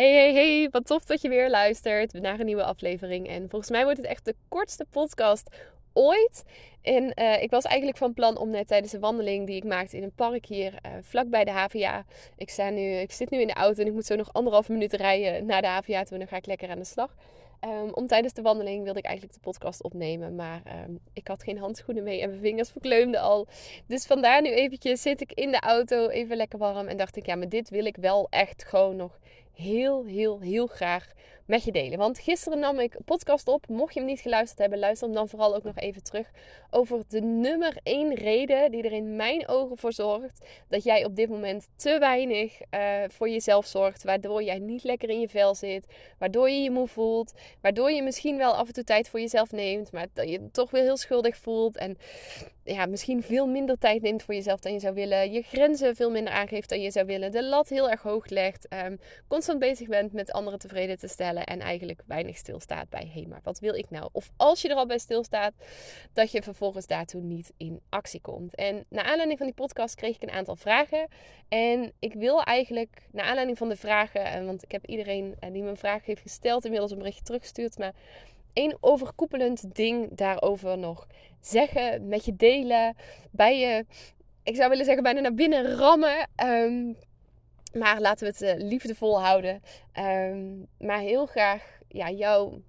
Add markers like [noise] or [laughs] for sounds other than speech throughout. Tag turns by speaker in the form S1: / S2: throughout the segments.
S1: Hey, hey, hey, wat tof dat je weer luistert naar een nieuwe aflevering. En volgens mij wordt het echt de kortste podcast ooit. En uh, ik was eigenlijk van plan om net tijdens de wandeling die ik maakte in een park hier uh, vlak bij de HVA. Ik, sta nu, ik zit nu in de auto en ik moet zo nog anderhalve minuut rijden naar de HVA toe. En dan ga ik lekker aan de slag. Um, om tijdens de wandeling wilde ik eigenlijk de podcast opnemen. Maar um, ik had geen handschoenen mee en mijn vingers verkleumden al. Dus vandaar nu eventjes zit ik in de auto even lekker warm. En dacht ik, ja, maar dit wil ik wel echt gewoon nog heel, heel, heel graag met je delen. Want gisteren nam ik podcast op. Mocht je hem niet geluisterd hebben, luister hem dan vooral ook nog even terug. Over de nummer één reden die er in mijn ogen voor zorgt dat jij op dit moment te weinig uh, voor jezelf zorgt. Waardoor jij niet lekker in je vel zit. Waardoor je je moe voelt. Waardoor je misschien wel af en toe tijd voor jezelf neemt. Maar dat je je toch weer heel schuldig voelt. En ja, misschien veel minder tijd neemt voor jezelf dan je zou willen. Je grenzen veel minder aangeeft dan je zou willen. De lat heel erg hoog legt. Um, constant bezig bent met anderen tevreden te stellen. En eigenlijk weinig stilstaat bij, hé, hey, maar wat wil ik nou? Of als je er al bij stilstaat, dat je vervolgens daartoe niet in actie komt. En naar aanleiding van die podcast kreeg ik een aantal vragen. En ik wil eigenlijk, naar aanleiding van de vragen, want ik heb iedereen die me een vraag heeft gesteld inmiddels een berichtje teruggestuurd. Maar één overkoepelend ding daarover nog zeggen, met je delen, bij je, ik zou willen zeggen, bijna naar binnen rammen. Um, maar laten we het uh, liefdevol houden. Um, maar heel graag ja, jou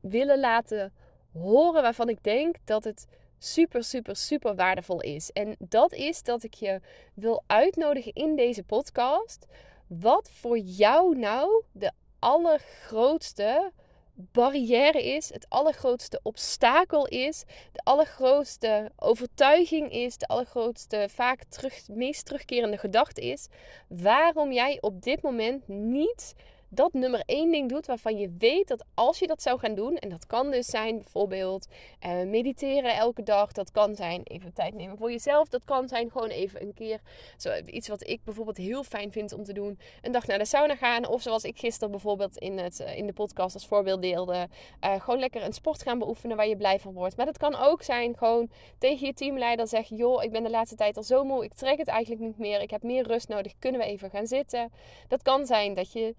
S1: willen laten horen waarvan ik denk dat het super, super, super waardevol is. En dat is dat ik je wil uitnodigen in deze podcast. Wat voor jou nou de allergrootste barrière is, het allergrootste obstakel is, de allergrootste overtuiging is, de allergrootste, vaak terug, meest terugkerende gedachte is, waarom jij op dit moment niet dat nummer één ding doet waarvan je weet dat als je dat zou gaan doen, en dat kan dus zijn bijvoorbeeld uh, mediteren elke dag, dat kan zijn even tijd nemen voor jezelf, dat kan zijn gewoon even een keer zo, iets wat ik bijvoorbeeld heel fijn vind om te doen, een dag naar de sauna gaan, of zoals ik gisteren bijvoorbeeld in, het, uh, in de podcast als voorbeeld deelde, uh, gewoon lekker een sport gaan beoefenen waar je blij van wordt. Maar dat kan ook zijn gewoon tegen je teamleider zeggen, joh, ik ben de laatste tijd al zo moe, ik trek het eigenlijk niet meer, ik heb meer rust nodig, kunnen we even gaan zitten. Dat kan zijn dat je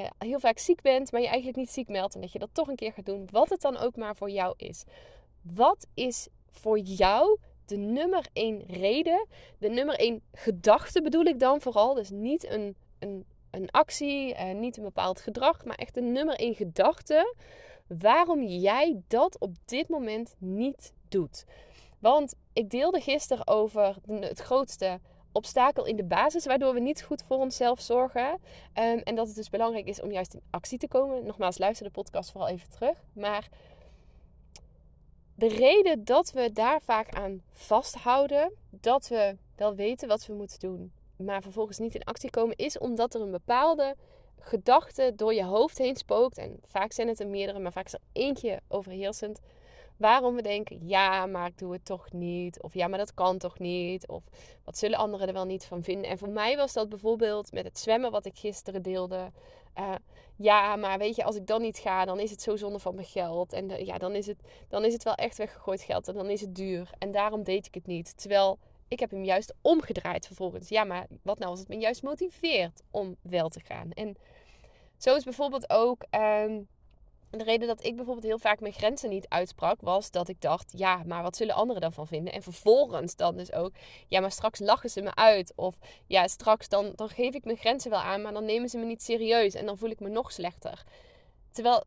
S1: uh, heel vaak ziek bent, maar je eigenlijk niet ziek meldt en dat je dat toch een keer gaat doen, wat het dan ook maar voor jou is. Wat is voor jou de nummer één reden, de nummer één gedachte bedoel ik dan vooral, dus niet een, een, een actie, uh, niet een bepaald gedrag, maar echt de nummer één gedachte waarom jij dat op dit moment niet doet. Want ik deelde gisteren over het grootste obstakel in de basis, waardoor we niet goed voor onszelf zorgen. Um, en dat het dus belangrijk is om juist in actie te komen. Nogmaals, luister de podcast vooral even terug. Maar de reden dat we daar vaak aan vasthouden, dat we wel weten wat we moeten doen, maar vervolgens niet in actie komen, is omdat er een bepaalde gedachte door je hoofd heen spookt. En vaak zijn het er meerdere, maar vaak is er eentje overheersend waarom we denken: ja, maar ik doe het toch niet. Of ja, maar dat kan toch niet. Of wat zullen anderen er wel niet van vinden. En voor mij was dat bijvoorbeeld met het zwemmen, wat ik gisteren deelde. Uh, ja, maar weet je, als ik dan niet ga, dan is het zo zonde van mijn geld. En ja, dan is, het, dan is het wel echt weggegooid geld. En dan is het duur. En daarom deed ik het niet. Terwijl ik heb hem juist omgedraaid vervolgens. Ja, maar wat nou als het me juist motiveert om wel te gaan? En zo is bijvoorbeeld ook. Um, de reden dat ik bijvoorbeeld heel vaak mijn grenzen niet uitsprak, was dat ik dacht: ja, maar wat zullen anderen dan van vinden? En vervolgens dan dus ook: ja, maar straks lachen ze me uit. Of ja, straks dan, dan geef ik mijn grenzen wel aan, maar dan nemen ze me niet serieus en dan voel ik me nog slechter. Terwijl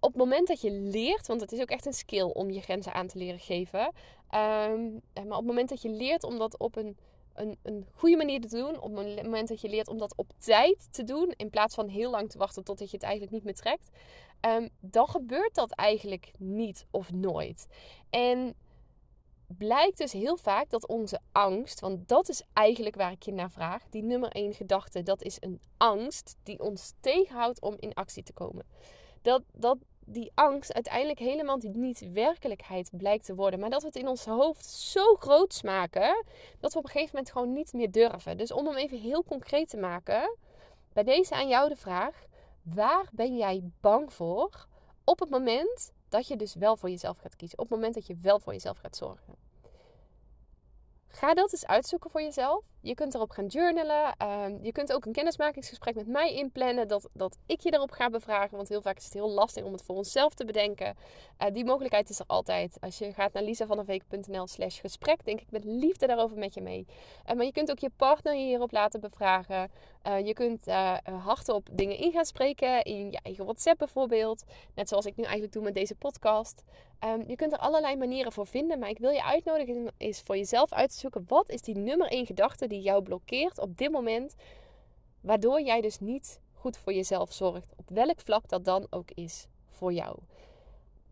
S1: op het moment dat je leert, want het is ook echt een skill om je grenzen aan te leren geven. Ehm, maar op het moment dat je leert om dat op een een, een goede manier te doen. Op het moment dat je leert om dat op tijd te doen. In plaats van heel lang te wachten totdat je het eigenlijk niet meer trekt. Um, dan gebeurt dat eigenlijk niet of nooit. En blijkt dus heel vaak dat onze angst, want dat is eigenlijk waar ik je naar vraag, die nummer één gedachte, dat is een angst die ons tegenhoudt om in actie te komen. Dat, dat die angst uiteindelijk helemaal niet werkelijkheid blijkt te worden. Maar dat we het in ons hoofd zo groot maken dat we op een gegeven moment gewoon niet meer durven. Dus om hem even heel concreet te maken, bij deze aan jou de vraag: waar ben jij bang voor op het moment dat je dus wel voor jezelf gaat kiezen? Op het moment dat je wel voor jezelf gaat zorgen. Ga dat eens uitzoeken voor jezelf. Je kunt erop gaan journalen. Ehm, je kunt ook een kennismakingsgesprek met mij inplannen. Dat, dat ik je erop ga bevragen. Want heel vaak is het heel lastig om het voor onszelf te bedenken. Uh, die mogelijkheid is er altijd. Als je gaat naar lisavanderveek.nl slash gesprek. Denk ik met liefde daarover met je mee. Uh, maar je kunt ook je partner hierop laten bevragen. Uh, je kunt hardop dingen in gaan spreken. In je eigen WhatsApp bijvoorbeeld. Net zoals ik nu eigenlijk doe met deze podcast. Um, je kunt er allerlei manieren voor vinden. Maar ik wil je uitnodigen is voor jezelf uit te zoeken. Wat is die nummer één gedachte die jou blokkeert op dit moment, waardoor jij dus niet goed voor jezelf zorgt, op welk vlak dat dan ook is voor jou.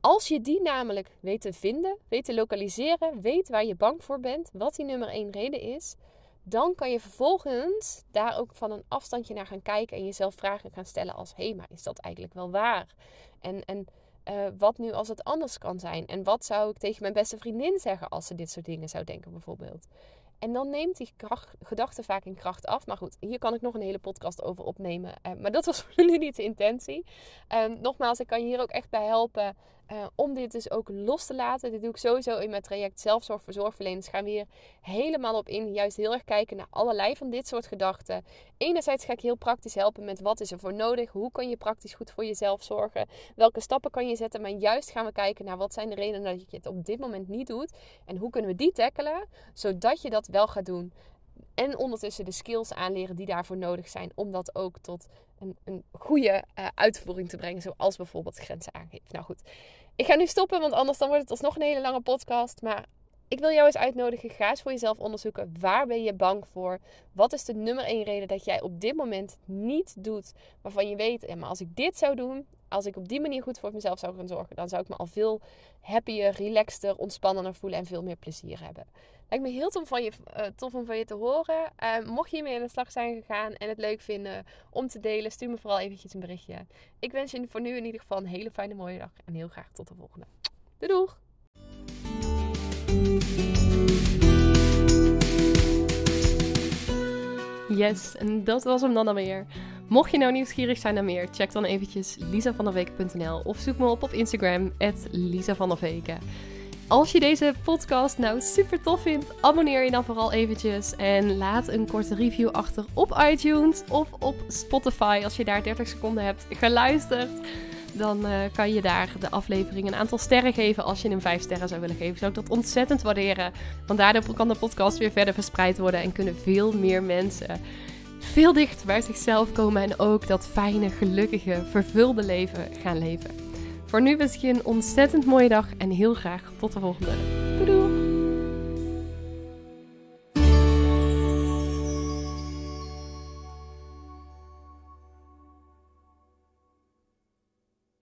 S1: Als je die namelijk weet te vinden, weet te lokaliseren, weet waar je bang voor bent, wat die nummer één reden is, dan kan je vervolgens daar ook van een afstandje naar gaan kijken en jezelf vragen gaan stellen als: hé, hey, maar is dat eigenlijk wel waar? En, en uh, wat nu als het anders kan zijn? En wat zou ik tegen mijn beste vriendin zeggen als ze dit soort dingen zou denken, bijvoorbeeld? En dan neemt die gedachte vaak in kracht af. Maar goed, hier kan ik nog een hele podcast over opnemen. Uh, maar dat was [laughs] nu niet de intentie. Um, nogmaals, ik kan je hier ook echt bij helpen uh, om dit dus ook los te laten. Dit doe ik sowieso in mijn traject zelfzorg voor zorgverleners. Gaan we hier helemaal op in. Juist heel erg kijken naar allerlei van dit soort gedachten. Enerzijds ga ik heel praktisch helpen met wat is er voor nodig. Hoe kan je praktisch goed voor jezelf zorgen? Welke stappen kan je zetten? Maar juist gaan we kijken naar wat zijn de redenen dat je het op dit moment niet doet. En hoe kunnen we die tackelen, zodat je dat wel gaat doen. En ondertussen de skills aanleren die daarvoor nodig zijn. Om dat ook tot een, een goede uh, uitvoering te brengen. Zoals bijvoorbeeld grenzen aangeven. Nou goed, ik ga nu stoppen, want anders dan wordt het alsnog een hele lange podcast. Maar ik wil jou eens uitnodigen. Ga eens voor jezelf onderzoeken. Waar ben je bang voor? Wat is de nummer één reden dat jij op dit moment niet doet? Waarvan je weet, maar als ik dit zou doen, als ik op die manier goed voor mezelf zou gaan zorgen, dan zou ik me al veel happier, relaxter, ontspannender voelen en veel meer plezier hebben. Lijkt me heel tof, van je, uh, tof om van je te horen. Uh, mocht je hiermee aan de slag zijn gegaan en het leuk vinden om te delen, stuur me vooral eventjes een berichtje. Ik wens je voor nu in ieder geval een hele fijne mooie dag en heel graag tot de volgende. Doei doeg! Yes, en dat was hem dan alweer. Mocht je nou nieuwsgierig zijn naar meer, check dan eventjes lisavanderweken.nl of zoek me op op Instagram, lisavanderweken. Als je deze podcast nou super tof vindt, abonneer je dan vooral eventjes en laat een korte review achter op iTunes of op Spotify als je daar 30 seconden hebt geluisterd. Dan uh, kan je daar de aflevering een aantal sterren geven. Als je hem 5 sterren zou willen geven, zou ik dat ontzettend waarderen. Want daardoor kan de podcast weer verder verspreid worden en kunnen veel meer mensen veel dichter bij zichzelf komen en ook dat fijne, gelukkige, vervulde leven gaan leven. Voor nu wens ik je een ontzettend mooie dag en heel graag tot de volgende. Doei doei!